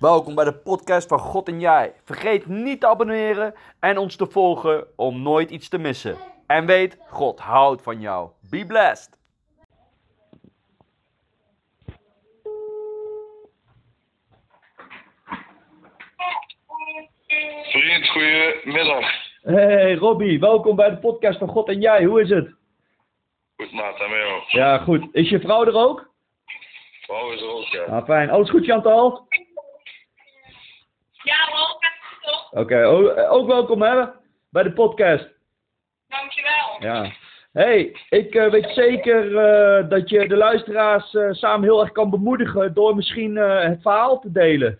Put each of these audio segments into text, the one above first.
Welkom bij de podcast van God en Jij. Vergeet niet te abonneren en ons te volgen om nooit iets te missen. En weet, God houdt van jou. Be blessed. Vriend, goedemiddag. Hey Robbie, welkom bij de podcast van God en Jij. Hoe is het? Goed maat, en jou. Ja, goed. Is je vrouw er ook? Vrouw is er ook, ja. Ah, fijn. Alles goed, Chantal? Ja, wel, toch? Oké, o- ook welkom hè, bij de podcast. Dankjewel. Ja. Hey, ik eh, weet zeker eh, dat je de luisteraars eh, samen heel erg kan bemoedigen door misschien eh, het verhaal te delen.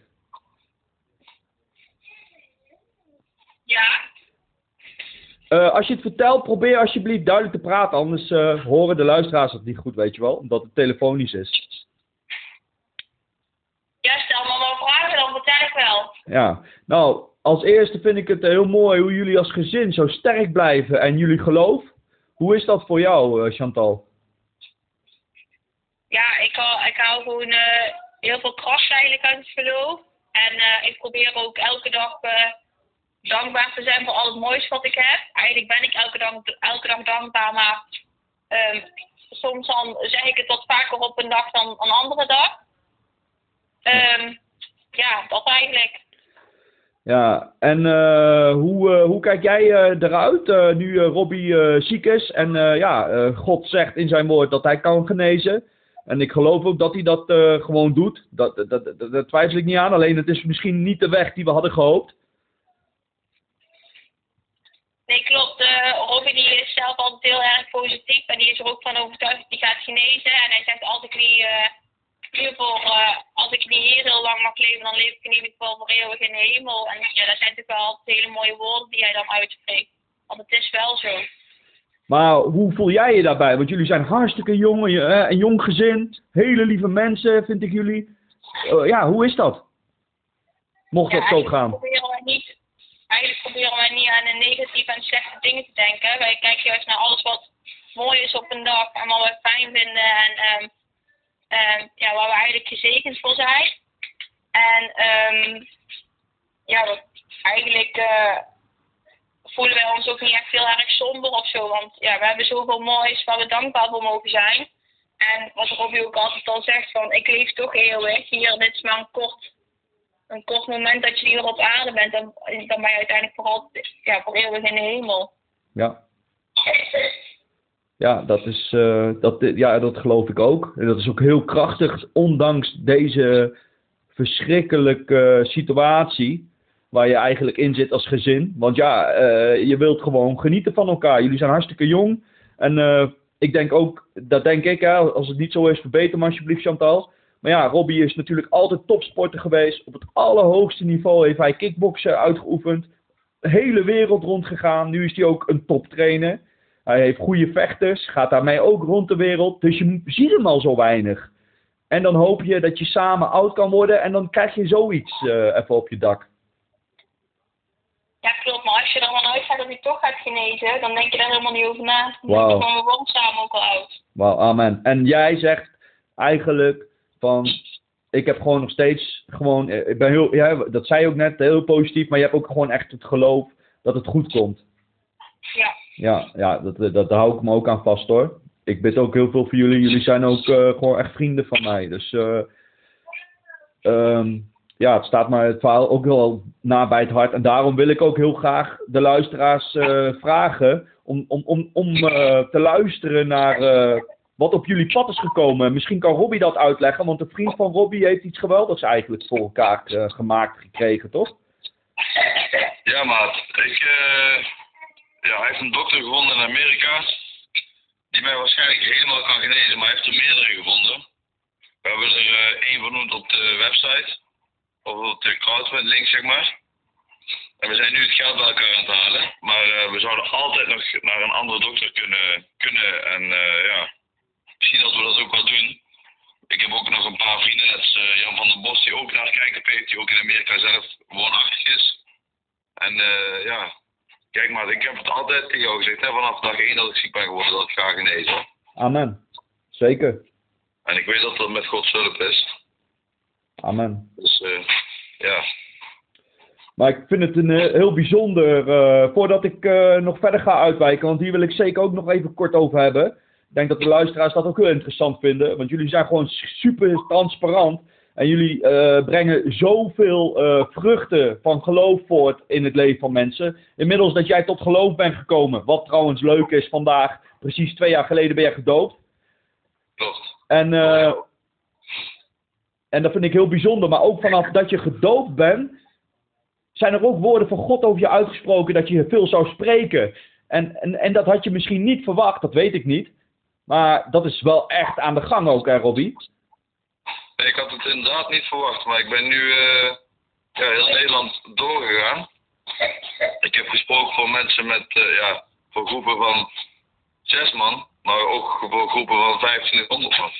Ja, Eh, als je het vertelt, probeer alsjeblieft duidelijk te praten, anders eh, horen de luisteraars het niet goed, weet je wel, omdat het telefonisch is. ja stel me maar vragen, dan vertel ik wel. Ja, nou, als eerste vind ik het heel mooi hoe jullie als gezin zo sterk blijven en jullie geloof. Hoe is dat voor jou, eh, Chantal? Ja, ik hou, ik hou gewoon eh, heel veel kracht eigenlijk uit het geloof. En eh, ik probeer ook elke dag dankbaar te zijn voor al het moois wat ik heb. Eigenlijk ben ik elke dag, elke dag dankbaar, maar ehm, soms dan zeg ik het wat vaker op een dag dan een andere dag. Ehm, ja, dat eigenlijk. Ja, en eh, hoe, eh, hoe kijk jij eh, eruit nu Robbie ziek is en ja, God zegt in zijn woord dat hij kan genezen. En ik geloof ook dat hij dat gewoon doet. Dat, dat, dat, twijfel ik niet aan, alleen het is misschien niet de weg die we hadden gehoopt. Nee, klopt. Robbie die is zelf altijd heel erg positief en die is er ook van overtuigd dat hij gaat genezen. En hij zegt niet, eh, in ieder geval, eh, als ik niet hier heel lang mag leven, dan leef ik in ieder geval voor eeuwig in de hemel. En ja, dat zijn natuurlijk wel altijd hele mooie woorden die hij dan uitspreekt. Want het is wel zo. Maar hoe voel jij je daarbij? Want jullie zijn hartstikke jong, en eh, een jong gezin, hele lieve mensen vind ik jullie. Eh, ja, hoe is dat? Mocht Ja, dat zo gaan. Proberen wij niet, eigenlijk proberen wij niet aan de negatieve en slechte dingen te denken. Wij kijken juist naar alles wat mooi is op een dag en wat we fijn vinden en ehm, ehm, ja, waar we eigenlijk gezegend voor zijn. En ehm, ja, dat, eigenlijk eh, voelen wij ons ook niet echt heel erg somber of zo. Want ja, we hebben zoveel moois waar we dankbaar voor mogen zijn. En wat Robbie ook altijd al zegt, van ik leef toch eeuwig. Hier, dit is maar een kort een kort moment dat je hier op aarde bent, dan, dan ben je uiteindelijk voor, altijd, ja, voor eeuwig in de hemel. Ja. Ja, dat, is, eh, dat, ja, dat geloof ik ook. En dat is ook heel krachtig, ondanks deze verschrikkelijke situatie waar je eigenlijk in zit als gezin. Want ja, eh, je wilt gewoon genieten van elkaar. Jullie zijn hartstikke jong. En eh, ik denk ook, dat denk ik, hè, als het niet zo is, verbeter me alsjeblieft Chantal. Maar ja, Robbie is natuurlijk altijd topsporter geweest. Op het allerhoogste niveau heeft hij kickboksen uitgeoefend. De hele wereld rondgegaan. Nu is hij ook een toptrainer. Hij heeft goede vechters, gaat daarmee ook rond de wereld. Dus je ziet hem al zo weinig. En dan hoop je dat je samen oud kan worden en dan krijg je zoiets eh, even op je dak. Ja, klopt. Maar als je er dan uitgaat dat hij toch gaat genezen, dan denk je daar helemaal niet over na. Dan Wauw. denk je van, we worden samen ook al oud. Wauw, amen. En jij zegt eigenlijk van, ik heb gewoon nog steeds gewoon, eh, ik ben heel, ja, dat zei je ook net, heel positief, maar je hebt ook gewoon echt het geloof dat het goed komt. Ja. Ja, ja dat, dat, daar hou ik me ook aan vast hoor. Ik bid ook heel veel voor jullie. Jullie zijn ook eh, gewoon echt vrienden van mij. Dus eh, ehm, ja, het staat mij het verhaal ook heel na bij het hart. En daarom wil ik ook heel graag de luisteraars eh, vragen om, om, om, om eh, te luisteren naar eh, wat op jullie pad is gekomen. Misschien kan Robbie dat uitleggen, want een vriend van Robbie heeft iets geweldigs eigenlijk voor elkaar eh, gemaakt gekregen, toch? Ja, maat. Ik, eh, ja, hij heeft een dokter gevonden in Amerika. Die mij waarschijnlijk helemaal kan genezen, maar hij heeft er meerdere gevonden. We hebben er eh, één vernoemd op de website. Of op de crowdfund link, zeg maar. En we zijn nu het geld bij elkaar aan het halen. Maar eh, we zouden altijd nog naar een andere dokter kunnen. kunnen en eh, ja, misschien dat we dat ook wel doen. Ik heb ook nog een paar vrienden, net Jan van der Bos, die ook naar kijken die ook in Amerika zelf woonachtig is. En ja, kijk maar, ik heb het altijd tegen jou gezegd, hè, vanaf dag één dat ik ziek ben geworden, dat ik ga genezen. Amen. Zeker. En ik weet dat dat met Gods hulp is. Amen. Dus eh, ja, Maar ik vind het een eh, heel bijzonder, eh, voordat ik nog verder ga uitwijken, want hier wil ik zeker ook nog even kort over hebben. Ik denk dat de luisteraars dat ook heel interessant vinden, want jullie zijn gewoon super transparant. En jullie eh, brengen zoveel eh, vruchten van geloof voort in het leven van mensen. Inmiddels dat jij tot geloof bent gekomen, wat trouwens leuk is vandaag, precies twee jaar geleden ben je gedoopt. klopt. En, eh, en dat vind ik heel bijzonder. Maar ook vanaf dat je gedoopt bent, zijn er ook woorden van God over je uitgesproken dat je veel zou spreken. En, en, en dat had je misschien niet verwacht, dat weet ik niet. Maar dat is wel echt aan de gang ook, hè, Robbie? Ik had het inderdaad niet verwacht, maar ik ben nu eh, ja, heel Nederland doorgegaan. Ik heb gesproken voor mensen met, eh, ja, voor groepen van zes man, maar ook voor groepen van 1500 man.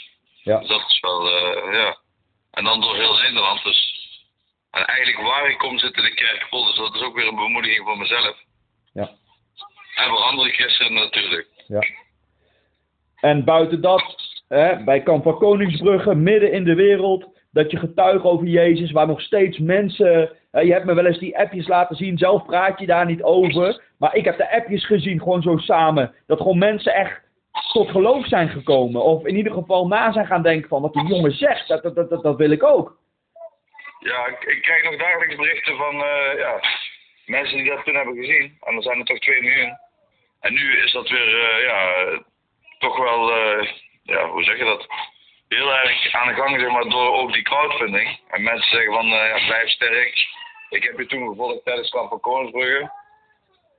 Ja. Dus dat is wel, eh, ja. En dan door heel Nederland, dus. En eigenlijk waar ik kom zitten de kerk vol, dus dat is ook weer een bemoediging voor mezelf. Ja. En voor andere christenen natuurlijk. Ja. En buiten dat, bij Kamp van Koningsbrugge, midden in de wereld, dat je getuigt over Jezus, waar nog steeds mensen. je hebt me wel eens die appjes laten zien, zelf praat je daar niet over. Maar ik heb de appjes gezien, gewoon zo samen. Dat gewoon mensen echt tot geloof zijn gekomen. Of in ieder geval na zijn gaan denken van wat die jongen zegt, dat, dat, dat, dat, wil ik ook. Ja, ik, ik krijg nog dagelijks berichten van eh, ja, mensen die dat toen hebben gezien. En zijn er toch 2 miljoen. En nu is dat weer, eh, ja, toch wel, eh, ja, hoe zeg je dat? Heel erg aan de gang, zeg maar, door ook die crowdfunding. En mensen zeggen van, eh, ja, blijf sterk. Ik heb je toen gevolgd tijdens Kamp van Koningsbrugge.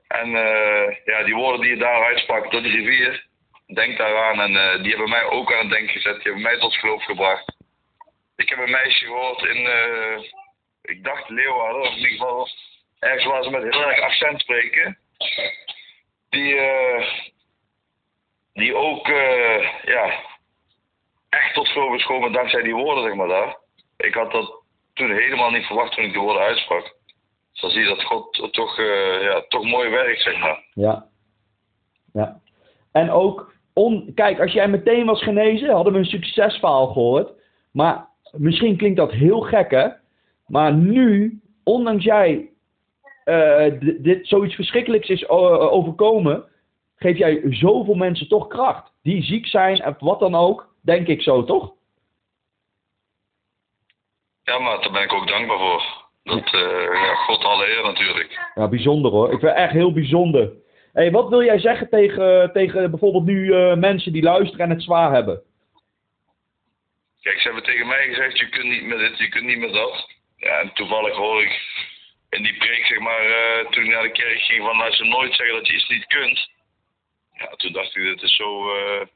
En eh, ja, die woorden die je daar uitsprak door die rivier, denk daaraan. En eh, die hebben mij ook aan het denken gezet. Die hebben mij tot geloof gebracht. Ik heb een meisje gehoord in, ik dacht Leeuwarden, of in ieder geval ergens waar ze met heel erg accent spreken. Die, eh, die ook, eh, ja, echt tot geloof is gekomen dankzij die woorden, zeg maar daar. Ik had dat toen helemaal niet verwacht toen ik die woorden uitsprak. Dus zie je dat God toch, eh, ja, toch mooi werkt, zeg maar. Ja. Ja. En ook, kijk, als jij meteen was genezen, hadden we een succesverhaal gehoord. Maar misschien klinkt dat heel gek, hè? Maar nu, ondanks jij eh, dit zoiets verschrikkelijks is overkomen, geef jij zoveel mensen toch kracht. Die ziek zijn en wat dan ook, denk ik zo, toch? Ja, maar daar ben ik ook dankbaar voor. Dat, eh, ja, God alle eer natuurlijk. Ja, bijzonder hoor. Ik vind het echt heel bijzonder. hey, wat wil jij zeggen tegen, tegen bijvoorbeeld nu eh, mensen die luisteren en het zwaar hebben? Kijk, ze hebben tegen mij gezegd, je kunt niet met dit, je kunt niet met dat. Ja, en toevallig hoor ik in die preek, zeg maar, eh, toen ik naar de kerk ging, van laat ze nooit zeggen dat je iets niet kunt. Ja, toen dacht ik, dit is zo, eh,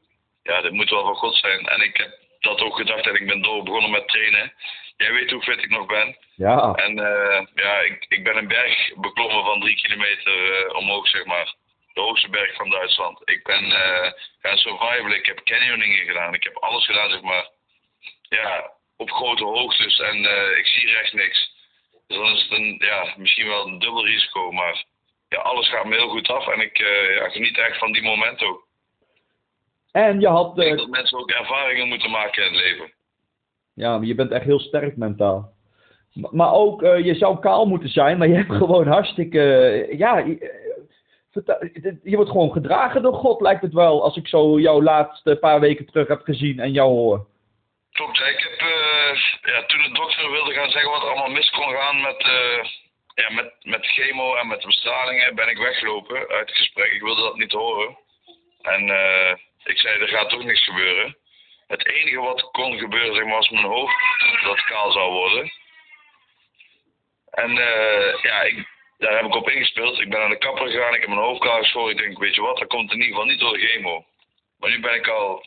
ja, dit moet wel van God zijn. En ik heb dat ook gedacht en ik ben door begonnen met trainen. Jij weet hoe fit ik nog ben. Ja, En eh, ja, ik, ik ben een berg beklommen van drie kilometer eh, omhoog, zeg maar. De hoogste berg van Duitsland. Ik ben gaan survivalen, ik heb canyoningen gedaan, ik heb alles gedaan, zeg maar. Ja, op grote hoogtes en ik zie recht niks. Dus dan is het een, ja, misschien wel een dubbel risico, maar ja, alles gaat me heel goed af en ik eh, ja, geniet echt van die momenten ook. en je had... Ik denk eh, dat mensen ook ervaringen moeten maken in het leven. Ja, maar je bent echt heel sterk mentaal. Maar ook, eh, je zou kaal moeten zijn, maar je hebt gewoon hartstikke... ja, je, wordt gewoon gedragen door God, lijkt het wel. Als ik zo jou laatste paar weken terug heb gezien en jou hoor. Klopt, ik heb ja, toen de dokter wilde gaan zeggen wat er allemaal mis kon gaan met, ja, met, met chemo en met de bestralingen, ben ik weggelopen uit het gesprek. Ik wilde dat niet horen. En eh, ik zei, er gaat toch niks gebeuren. Het enige wat kon gebeuren, zeg maar, was mijn hoofd dat kaal zou worden. En eh, ja, ik, daar heb ik op ingespeeld. Ik ben naar de kapper gegaan, ik heb mijn hoofd kaal geschoren. Ik denk, weet je wat, dat komt in ieder geval niet door de chemo. Maar nu ben ik al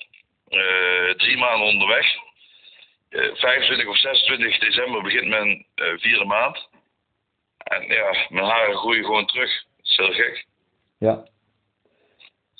eh, drie maanden onderweg. Eh, 25 of 26 december begint mijn vierde maand. En ja, mijn haren groeien gewoon terug. Dat is heel gek. Ja.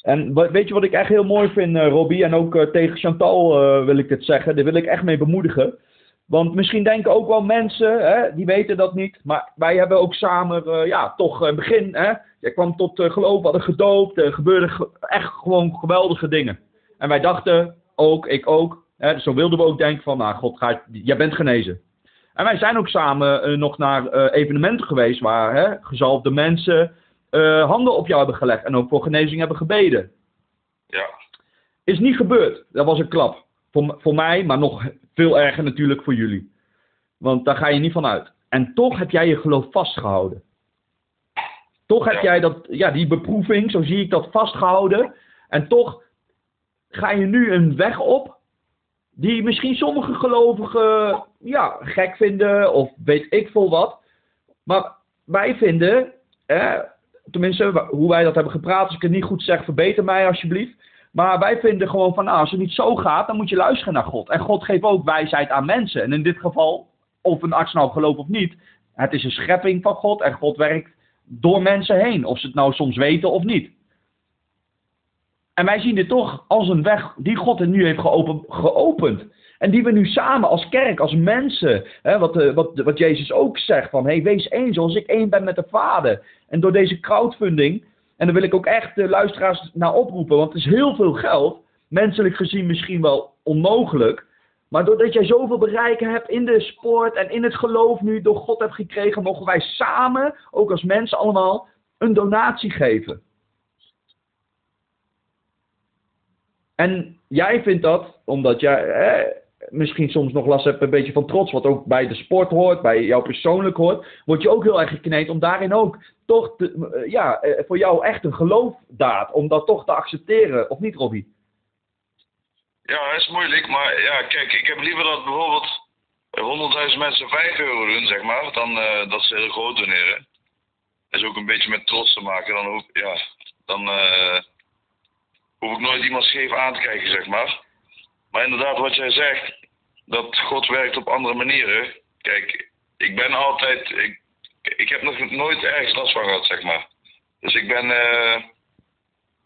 En weet je wat ik echt heel mooi vind, eh, Robbie? En ook eh, tegen Chantal eh, wil ik dit zeggen. Daar wil ik echt mee bemoedigen. Want misschien denken ook wel mensen, hè, die weten dat niet. Maar wij hebben ook samen, ja, toch een begin. Hè? Jij kwam tot eh, geloof, hadden gedoopt. Er gebeurden ge- echt gewoon geweldige dingen. En wij dachten ook, ik ook. Hè, zo wilden we ook denken van, nou god, ga, jij bent genezen. En wij zijn ook samen eh, nog naar eh, evenementen geweest waar hè, gezalfde mensen eh, handen op jou hebben gelegd en ook voor genezing hebben gebeden. Ja. Is niet gebeurd. Dat was een klap. Voor, voor mij, maar nog veel erger natuurlijk voor jullie. Want daar ga je niet van uit. En toch heb jij je geloof vastgehouden. Toch heb jij dat, ja, die beproeving, zo zie ik dat, vastgehouden. En toch ga je nu een weg op die misschien sommige gelovigen ja, gek vinden of weet ik veel wat. Maar wij vinden, hè, tenminste hoe wij dat hebben gepraat, als ik het niet goed zeg, verbeter mij alsjeblieft. Maar wij vinden gewoon van, nou, als het niet zo gaat, dan moet je luisteren naar God. En God geeft ook wijsheid aan mensen. En in dit geval, of een arts nou gelooft of niet, het is een schepping van God en God werkt door mensen heen. Of ze het nou soms weten of niet. En wij zien dit toch als een weg die God er nu heeft geopen, geopend. En die we nu samen als kerk, als mensen, hè, wat, eh, wat, wat Jezus ook zegt, van hey, wees één zoals ik één ben met de Vader. En door deze crowdfunding, en daar wil ik ook echt de luisteraars naar oproepen, want het is heel veel geld, menselijk gezien misschien wel onmogelijk. Maar doordat jij zoveel bereiken hebt in de sport en in het geloof nu door God hebt gekregen, mogen wij samen, ook als mensen allemaal, een donatie geven. En jij vindt dat, omdat jij misschien soms nog last hebt een beetje van trots, wat ook bij de sport hoort, bij jou persoonlijk hoort, word je ook heel erg gekneed om daarin ook toch, eh, ja, eh, voor jou echt een geloofdaad, om dat toch te accepteren, of niet Robbie? Ja, dat is moeilijk, maar ja, kijk, ik heb liever dat bijvoorbeeld 100.000 mensen 5 euro doen, zeg maar, dan eh, dat ze heel groot doneren. Dat is ook een beetje met trots te maken. Dan, hoef, ja, dan eh, hoef ik nooit iemand scheef aan te kijken, zeg maar. Maar inderdaad, wat jij zegt, dat God werkt op andere manieren. Kijk, ik ben altijd, ik, ik heb nog nooit ergens last van gehad, zeg maar. Dus ik ben, eh,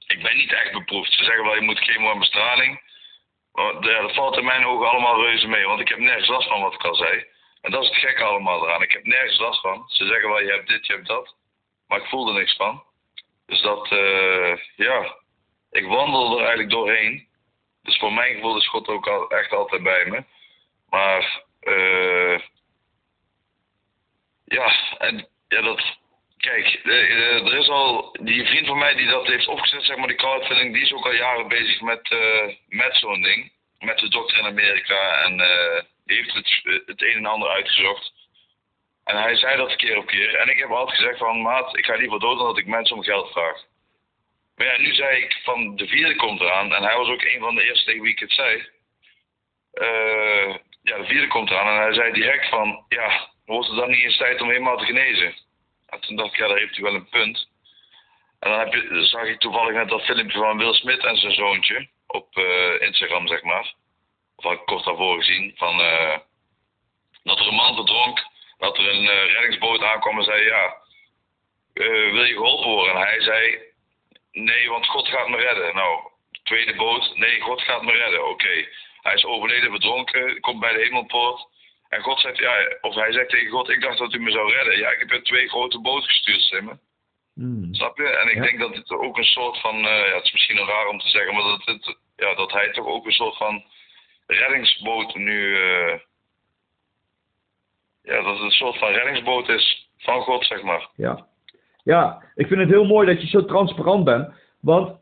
ik ben niet echt beproefd. Ze zeggen wel, je moet chemo en bestraling. Maar dat valt in mijn ogen allemaal reuze mee, want ik heb nergens last van wat ik al zei. En dat is het gekke allemaal eraan. Ik heb nergens last van. Ze zeggen wel, je hebt dit, je hebt dat. Maar ik voel er niks van. Dus dat, eh, ja, ik wandel er eigenlijk doorheen. Dus voor mijn gevoel is God ook al, echt altijd bij me. Maar, eh, ja, en ja, dat, kijk, er is al, die vriend van mij die dat heeft opgezet, zeg maar, die crowdfunding, die is ook al jaren bezig met, eh, met zo'n ding. Met de dokter in Amerika en eh, heeft het, het een en ander uitgezocht. En hij zei dat keer op keer. En ik heb altijd gezegd van, maat, ik ga liever dood dan dat ik mensen om geld vraag. Maar ja, nu zei ik van, de vierde komt eraan. En hij was ook een van de eerste tegen wie ik het zei. Eh, ja, de vierde komt eraan. En hij zei direct van, ja, wordt het dan niet eens tijd om helemaal te genezen? En toen dacht ik, ja, daar heeft hij wel een punt. En dan heb je, zag ik toevallig net dat filmpje van Will Smith en zijn zoontje op eh, Instagram, zeg maar. Of had ik kort daarvoor gezien, van, eh, dat er een man verdronk, dat er een reddingsboot aankwam en zei, ja, wil je geholpen worden? En hij zei, nee, want God gaat me redden. Nou, tweede boot, nee, God gaat me redden, oké. Hij is overleden, verdronken, komt bij de hemelpoort. En God zegt, ja, of hij zegt tegen God, ik dacht dat u me zou redden. Ja, ik heb je twee grote boten gestuurd, Simmen. Hmm. Snap je? En ik Ja. denk dat het ook een soort van, eh, ja, het is misschien raar om te zeggen, maar dat, het, ja, dat hij toch ook een soort van reddingsboot nu, eh, ja, dat het een soort van reddingsboot is van God, zeg maar. Ja. Ja, ik vind het heel mooi dat je zo transparant bent. Want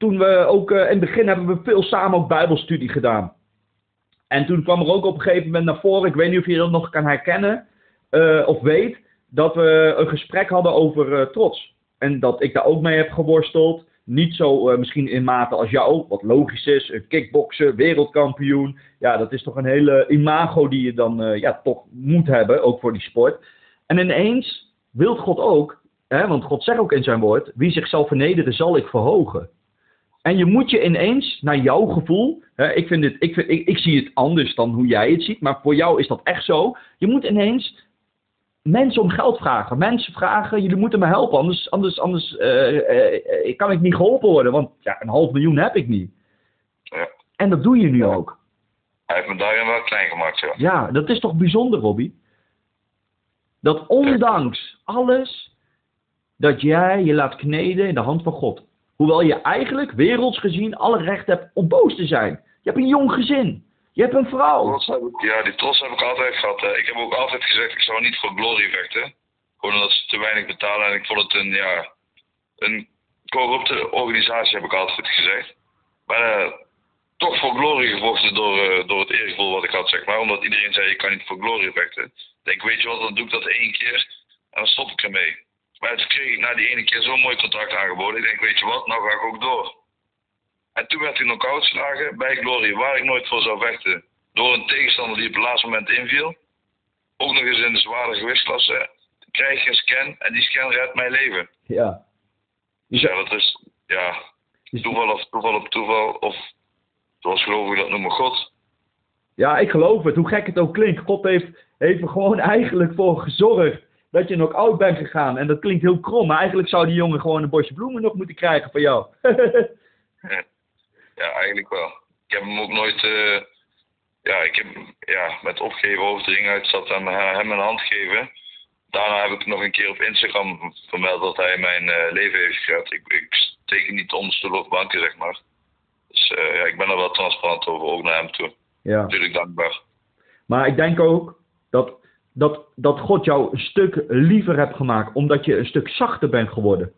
toen we ook eh, in het begin hebben we veel samen ook Bijbelstudie gedaan. En toen kwam er ook op een gegeven moment naar voren, ik weet niet of je dat nog kan herkennen eh, of weet, dat we een gesprek hadden over eh, trots. En dat ik daar ook mee heb geworsteld. Niet zo misschien in mate als jou, wat logisch is. Een kickbokser, wereldkampioen. Ja, dat is toch een hele imago die je dan ja, toch moet hebben, ook voor die sport. En ineens wilt God ook, hè, want God zegt ook in zijn woord, wie zichzelf vernederen zal ik verhogen. En je moet je ineens, naar jouw gevoel, hè, ik, vind het, ik, vind, ik, ik zie het anders dan hoe jij het ziet, maar voor jou is dat echt zo. Je moet ineens mensen om geld vragen. Mensen vragen, jullie moeten me helpen, anders, anders, anders eh, kan ik niet geholpen worden, want ja, een half miljoen heb ik niet. Ja. En dat doe je nu ook. Hij heeft me daarin wel klein gemaakt, ja. Ja, dat is toch bijzonder, Robbie? Dat ondanks alles, dat jij je laat kneden in de hand van God. Hoewel je eigenlijk, werelds gezien, alle recht hebt om boos te zijn. Je hebt een jong gezin. Je hebt een vrouw. Ja, die trots heb ik altijd gehad. Ik heb ook altijd gezegd, ik zou niet voor Glory vechten. Gewoon omdat ze te weinig betalen en ik vond het een, ja, een corrupte organisatie, heb ik altijd gezegd. Maar eh, toch voor Glory gevochten door, eh, door het eergevoel wat ik had, zeg maar. Omdat iedereen zei, je kan niet voor Glory vechten. Ik denk, weet je wat, dan doe ik dat één keer en dan stop ik ermee. Maar toen kreeg ik na die ene keer zo'n mooi contract aangeboden. Ik denk, weet je wat, nou ga ik ook door. En toen werd hij knock-out geslagen bij Glory, waar ik nooit voor zou vechten. Door een tegenstander die op het laatste moment inviel. Ook nog eens in de zware gewichtsklasse. Dan krijg je een scan en die scan redt mijn leven. Ja. Dus ja, dat is ja, Dus- toeval of toeval op toeval. Of zoals geloof ik dat noemen, God. Ja, ik geloof het. Hoe gek het ook klinkt. God heeft, heeft er gewoon eigenlijk voor gezorgd dat je nog oud bent gegaan. En dat klinkt heel krom, maar eigenlijk zou die jongen gewoon een bosje bloemen nog moeten krijgen van jou. Ja, eigenlijk wel. Ik heb hem ook nooit. eh, ja, ik heb ja, met opgeven over de ring uitstappen en hem een hand geven. Daarna heb ik nog een keer op Instagram vermeld dat hij mijn eh, leven heeft gered. Ik, ik teken niet onder stoel of banken, zeg maar. Dus eh, ja, ik ben er wel transparant over, ook naar hem toe. ja. Natuurlijk dankbaar. Maar ik denk ook dat, dat, dat God jou een stuk liever hebt gemaakt, omdat je een stuk zachter bent geworden.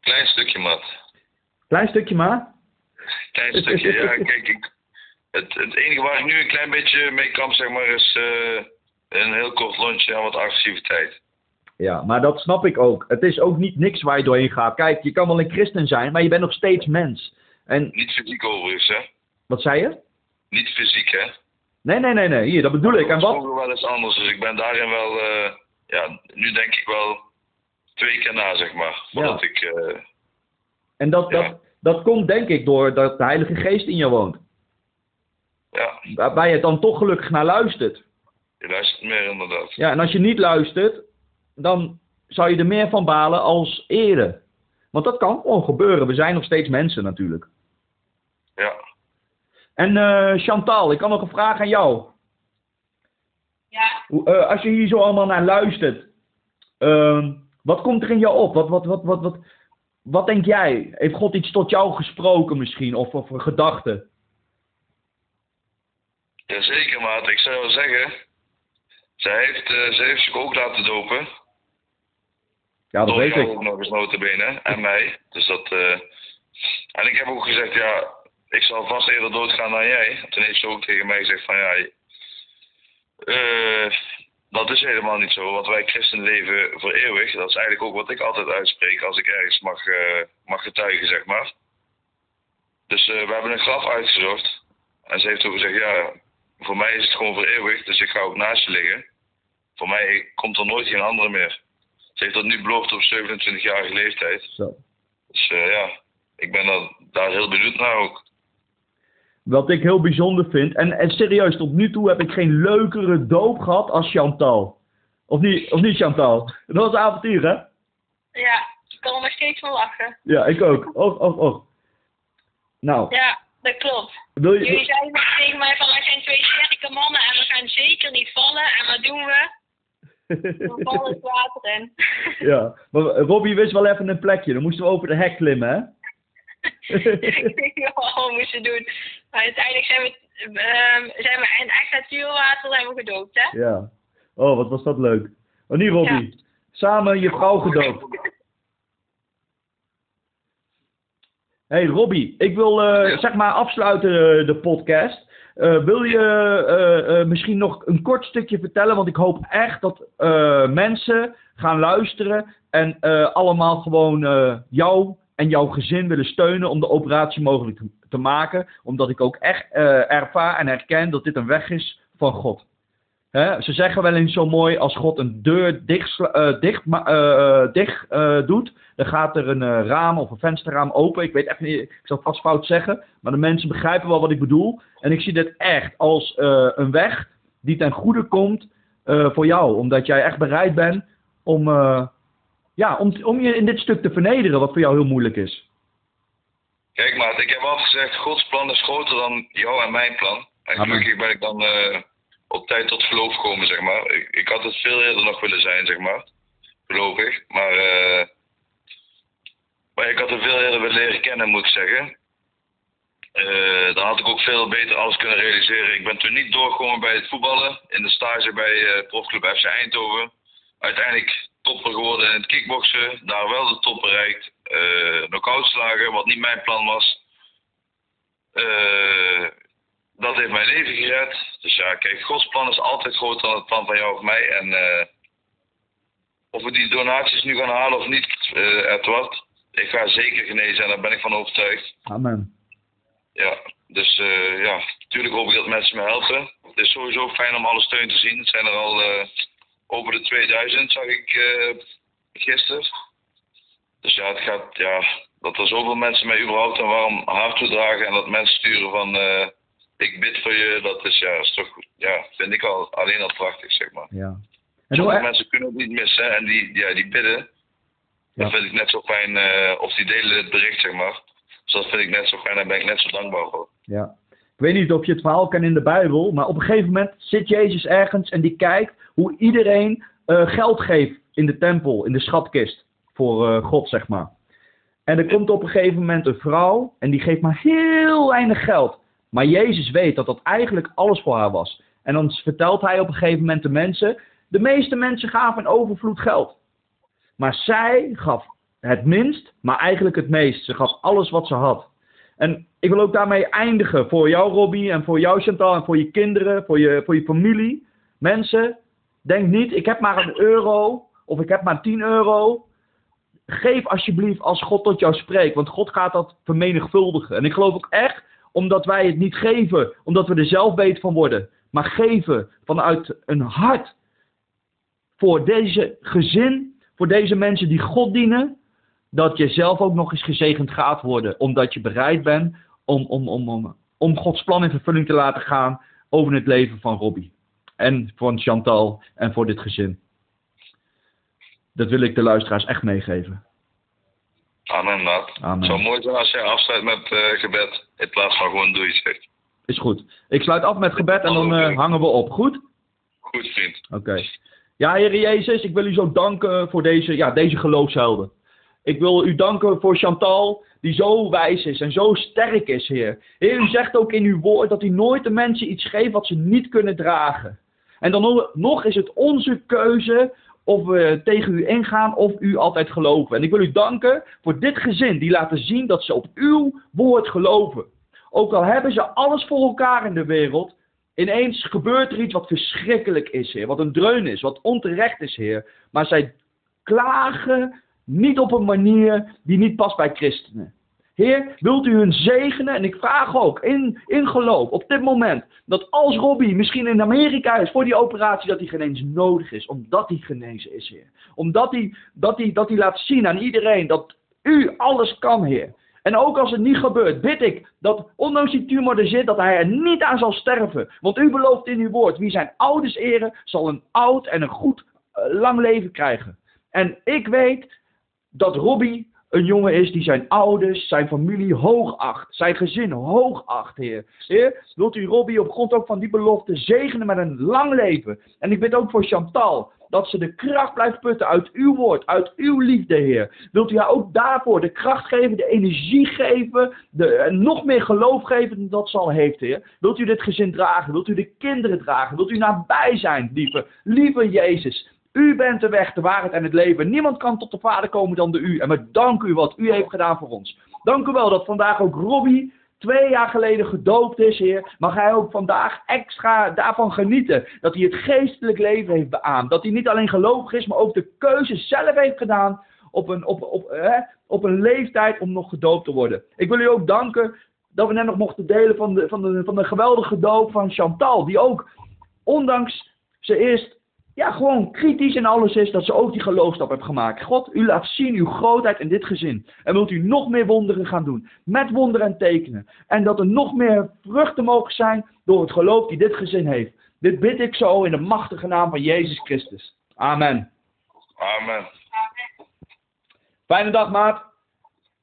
Klein stukje, maat. Klein stukje maar. Klein stukje, ja. Kijk, ik, het, het enige waar ik nu een klein beetje mee kamp, zeg maar, is eh, een heel kort lontje aan wat agressiviteit. Ja, maar dat snap ik ook. Het is ook niet niks waar je doorheen gaat. Kijk, je kan wel een christen zijn, maar je bent nog steeds mens. En Niet fysiek overigens, hè. wat zei je? Niet fysiek, hè. Nee, nee, nee, nee. Hier, dat bedoel ik. En wat? ook wel eens anders, dus ik ben daarin wel, eh, ja, nu denk ik wel twee keer na, zeg maar. Voordat ik, eh, En dat, Ja. dat, dat komt denk ik door dat de Heilige Geest in je woont. ja, Waar waar je dan toch gelukkig naar luistert. je luistert meer inderdaad. Ja, en als je niet luistert, dan zou je er meer van balen als eerder. Want dat kan gewoon gebeuren. We zijn nog steeds mensen natuurlijk. Ja. En eh, Chantal, ik kan nog een vraag aan jou. Ja, Hoe- eh, als je hier zo allemaal naar luistert, ehm, wat komt er in jou op? Wat, wat, wat, wat, wat, wat denk jij? Heeft God iets tot jou gesproken misschien? Of, of een gedachte? Jazeker, maat. Ik zou wel zeggen, zij heeft, eh, zij heeft zich ook laten dopen. Ja, dat Door weet ik. nog eens notabene. En mij. Dus dat... eh, En ik heb ook gezegd, ja, ik zal vast eerder doodgaan dan jij. Toen heeft ze ook tegen mij gezegd van, ja... eh, dat is helemaal niet zo. Want wij christen leven voor eeuwig. Dat is eigenlijk ook wat ik altijd uitspreek als ik ergens mag, eh, mag getuigen, zeg maar. Dus we hebben een graf uitgezocht. En ze heeft ook gezegd, ja, voor mij is het gewoon voor eeuwig. Dus ik ga ook naast je liggen. Voor mij komt er nooit geen andere meer. Ze heeft dat nu beloofd op 27-jarige leeftijd. Zo. Dus eh, ja, ik ben er, daar heel benieuwd naar ook. Wat ik heel bijzonder vind. En, en serieus, tot nu toe heb ik geen leukere doop gehad als Chantal. Of niet, of niet Chantal? Dat was een avontuur, hè? ja, ik kan er nog steeds van lachen. Ja, ik ook. Och, och, och. Nou, Ja, dat klopt. wil Jullie je... zeiden tegen mij van, wij zijn twee sterke mannen en we gaan zeker niet vallen. En wat doen we? We vallen ja, maar Robbie wist wel even een plekje. Dan moesten we over de hek klimmen, hè? ik weet niet wat we moesten doen. Maar uiteindelijk zijn we, ehm, zijn we in echt natuurwater zijn we gedoopt, hè? Ja. Oh, wat was dat leuk. Oh, niet Robbie. Samen je vrouw gedoopt. hey, Robbie, ik wil eh, zeg maar afsluiten eh, de podcast. Eh, wil je eh, eh, misschien nog een kort stukje vertellen? Want ik hoop echt dat mensen gaan luisteren en allemaal gewoon jou en jouw gezin willen steunen om de operatie mogelijk te, maken. Omdat ik ook echt ervaar en herken dat dit een weg is van God. Ze zeggen wel eens zo mooi, als God een deur dicht, eh, dicht, eh, eh, dicht eh, doet, dan gaat er een raam of een vensterraam open. Ik weet echt niet, ik zal het vast fout zeggen, maar de mensen begrijpen wel wat ik bedoel. En ik zie dit echt als een weg die ten goede komt voor jou, omdat jij echt bereid bent om, ja, om, om je in dit stuk te vernederen, wat voor jou heel moeilijk is. Kijk maat, ik heb altijd gezegd, Gods plan is groter dan jou en mijn plan. En gelukkig ben ik dan tijd tot geloof gekomen, zeg maar. Ik, ik had het veel eerder nog willen zijn, zeg maar. Geloof ik. Maar, eh, maar ik had het veel eerder willen leren kennen, moet ik zeggen. Dan had ik ook veel beter alles kunnen realiseren. Ik ben toen niet doorgekomen bij het voetballen. In de stage bij uh, profclub FC Eindhoven. Uiteindelijk topper geworden in het kickboksen. Daar wel de top bereikt. Uh, knock-outslagen, wat niet mijn plan was. Dat heeft mijn leven gered. Dus ja, kijk, Gods plan is altijd groter dan het plan van jou of mij. En of we die donaties nu gaan halen of niet, uh, Edward. Ik ga zeker genezen en daar ben ik van overtuigd. Amen. Ja, dus uh, ja, natuurlijk hoop ik dat mensen me helpen. Het is sowieso fijn om alle steun te zien. Het zijn er al over de 2000, zag ik gisteren. Dus ja, het gaat, ja, dat er zoveel mensen mij überhaupt een warm hart toedragen en dat mensen sturen van ik bid voor je, dat is ja, is toch, ja, vind ik al alleen al prachtig, zeg maar. Ja. En Sommige mensen kunnen het niet missen en die, ja, die bidden. Ja. Dat vind ik net zo fijn, of die delen het bericht, zeg maar. Dus dat vind ik net zo fijn, daar ben ik net zo dankbaar voor. Ja. Ik weet niet of je het verhaal kent in de Bijbel, maar op een gegeven moment zit Jezus ergens en die kijkt hoe iedereen uh, geld geeft in de tempel, in de schatkist, voor uh, God, zeg maar. En er komt op een gegeven moment een vrouw en die geeft maar heel weinig geld. Maar Jezus weet dat dat eigenlijk alles voor haar was. En dan vertelt hij op een gegeven moment de mensen, de meeste mensen gaven in overvloed geld. Maar zij gaf het minst, maar eigenlijk het meest. Ze gaf alles wat ze had. En ik wil ook daarmee eindigen voor jou, Robbie, en voor jou, Chantal, en voor je kinderen, voor je, voor je familie. Mensen, denk niet, ik heb maar een euro of ik heb maar 10 euro. Geef alsjeblieft als God tot jou spreekt, want God gaat dat vermenigvuldigen. En ik geloof ook echt, omdat wij het niet geven, omdat we er zelf beter van worden, maar geven vanuit een hart voor deze gezin, voor deze mensen die God dienen, dat je zelf ook nog eens gezegend gaat worden. Omdat je bereid bent om, om, om, om, om Gods plan in vervulling te laten gaan over het leven van Robbie. En van Chantal en voor dit gezin. Dat wil ik de luisteraars echt meegeven. Amen, Maat. Amen. Het zou mooi zijn als jij afsluit met uh, gebed. In plaats van gewoon doe je zegt. Is goed. Ik sluit af met gebed en dan uh, hangen we op. Goed? Goed, vriend. Oké. Ja, Heer Jezus, ik wil u zo danken voor deze, ja, deze geloofshelden. Ik wil u danken voor Chantal, die zo wijs is en zo sterk is, Heer. Heer, u zegt ook in uw woord dat u nooit de mensen iets geeft wat ze niet kunnen dragen. En dan nog is het onze keuze of we tegen u ingaan of u altijd geloven. En ik wil u danken voor dit gezin die laten zien dat ze op uw woord geloven. Ook al hebben ze alles voor elkaar in de wereld, ineens gebeurt er iets wat verschrikkelijk is, Heer. Wat een dreun is, wat onterecht is, Heer. Maar zij klagen niet op een manier die niet past bij christenen. Heer, wilt u hun zegenen? En ik vraag ook in, in geloof op dit moment dat als Robbie misschien in Amerika is voor die operatie, dat hij geen eens nodig is, omdat hij genezen is, Heer. Omdat hij, dat hij, dat hij laat zien aan iedereen dat u alles kan, Heer. En ook als het niet gebeurt, bid ik dat ondanks die tumor er zit, dat hij er niet aan zal sterven. Want u belooft in uw woord, wie zijn ouders eren, zal een oud en een goed uh, lang leven krijgen. En ik weet dat Robbie een jongen is die zijn ouders, zijn familie hoog acht. Zijn gezin hoog acht, Heer. Heer, wilt u Robbie op grond ook van die belofte zegenen met een lang leven. En ik bid ook voor Chantal. Dat ze de kracht blijft putten uit uw woord, uit uw liefde, Heer. Wilt u haar ook daarvoor de kracht geven, de energie geven, de, nog meer geloof geven dan dat ze al heeft, Heer. Wilt u dit gezin dragen? Wilt u de kinderen dragen? Wilt u nabij zijn, lieve, lieve Jezus? U bent de weg, de waarheid en het leven. Niemand kan tot de Vader komen dan de U. En we danken u wat u heeft gedaan voor ons. Dank u wel dat vandaag ook Robbie twee jaar geleden gedoopt is, Heer. Mag hij ook vandaag extra daarvan genieten. Dat hij het geestelijk leven heeft beaamd. Dat hij niet alleen gelovig is, maar ook de keuze zelf heeft gedaan op een, op, op, op een leeftijd om nog gedoopt te worden. Ik wil u ook danken dat we net nog mochten delen van de, van de, van de geweldige doop van Chantal. Die ook, ondanks ze eerst ja, gewoon kritisch in alles is dat ze ook die geloofstap heeft gemaakt. God, u laat zien uw grootheid in dit gezin. En wilt u nog meer wonderen gaan doen. Met wonderen en tekenen. En dat er nog meer vruchten mogen zijn door het geloof die dit gezin heeft. Dit bid ik zo in de machtige naam van Jezus Christus. Amen. Amen. Fijne dag, maat.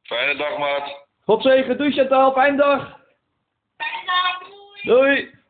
Fijne dag, maat. God zegen. Doei, Chantal. Fijne dag. Fijne dag. Doei. doei.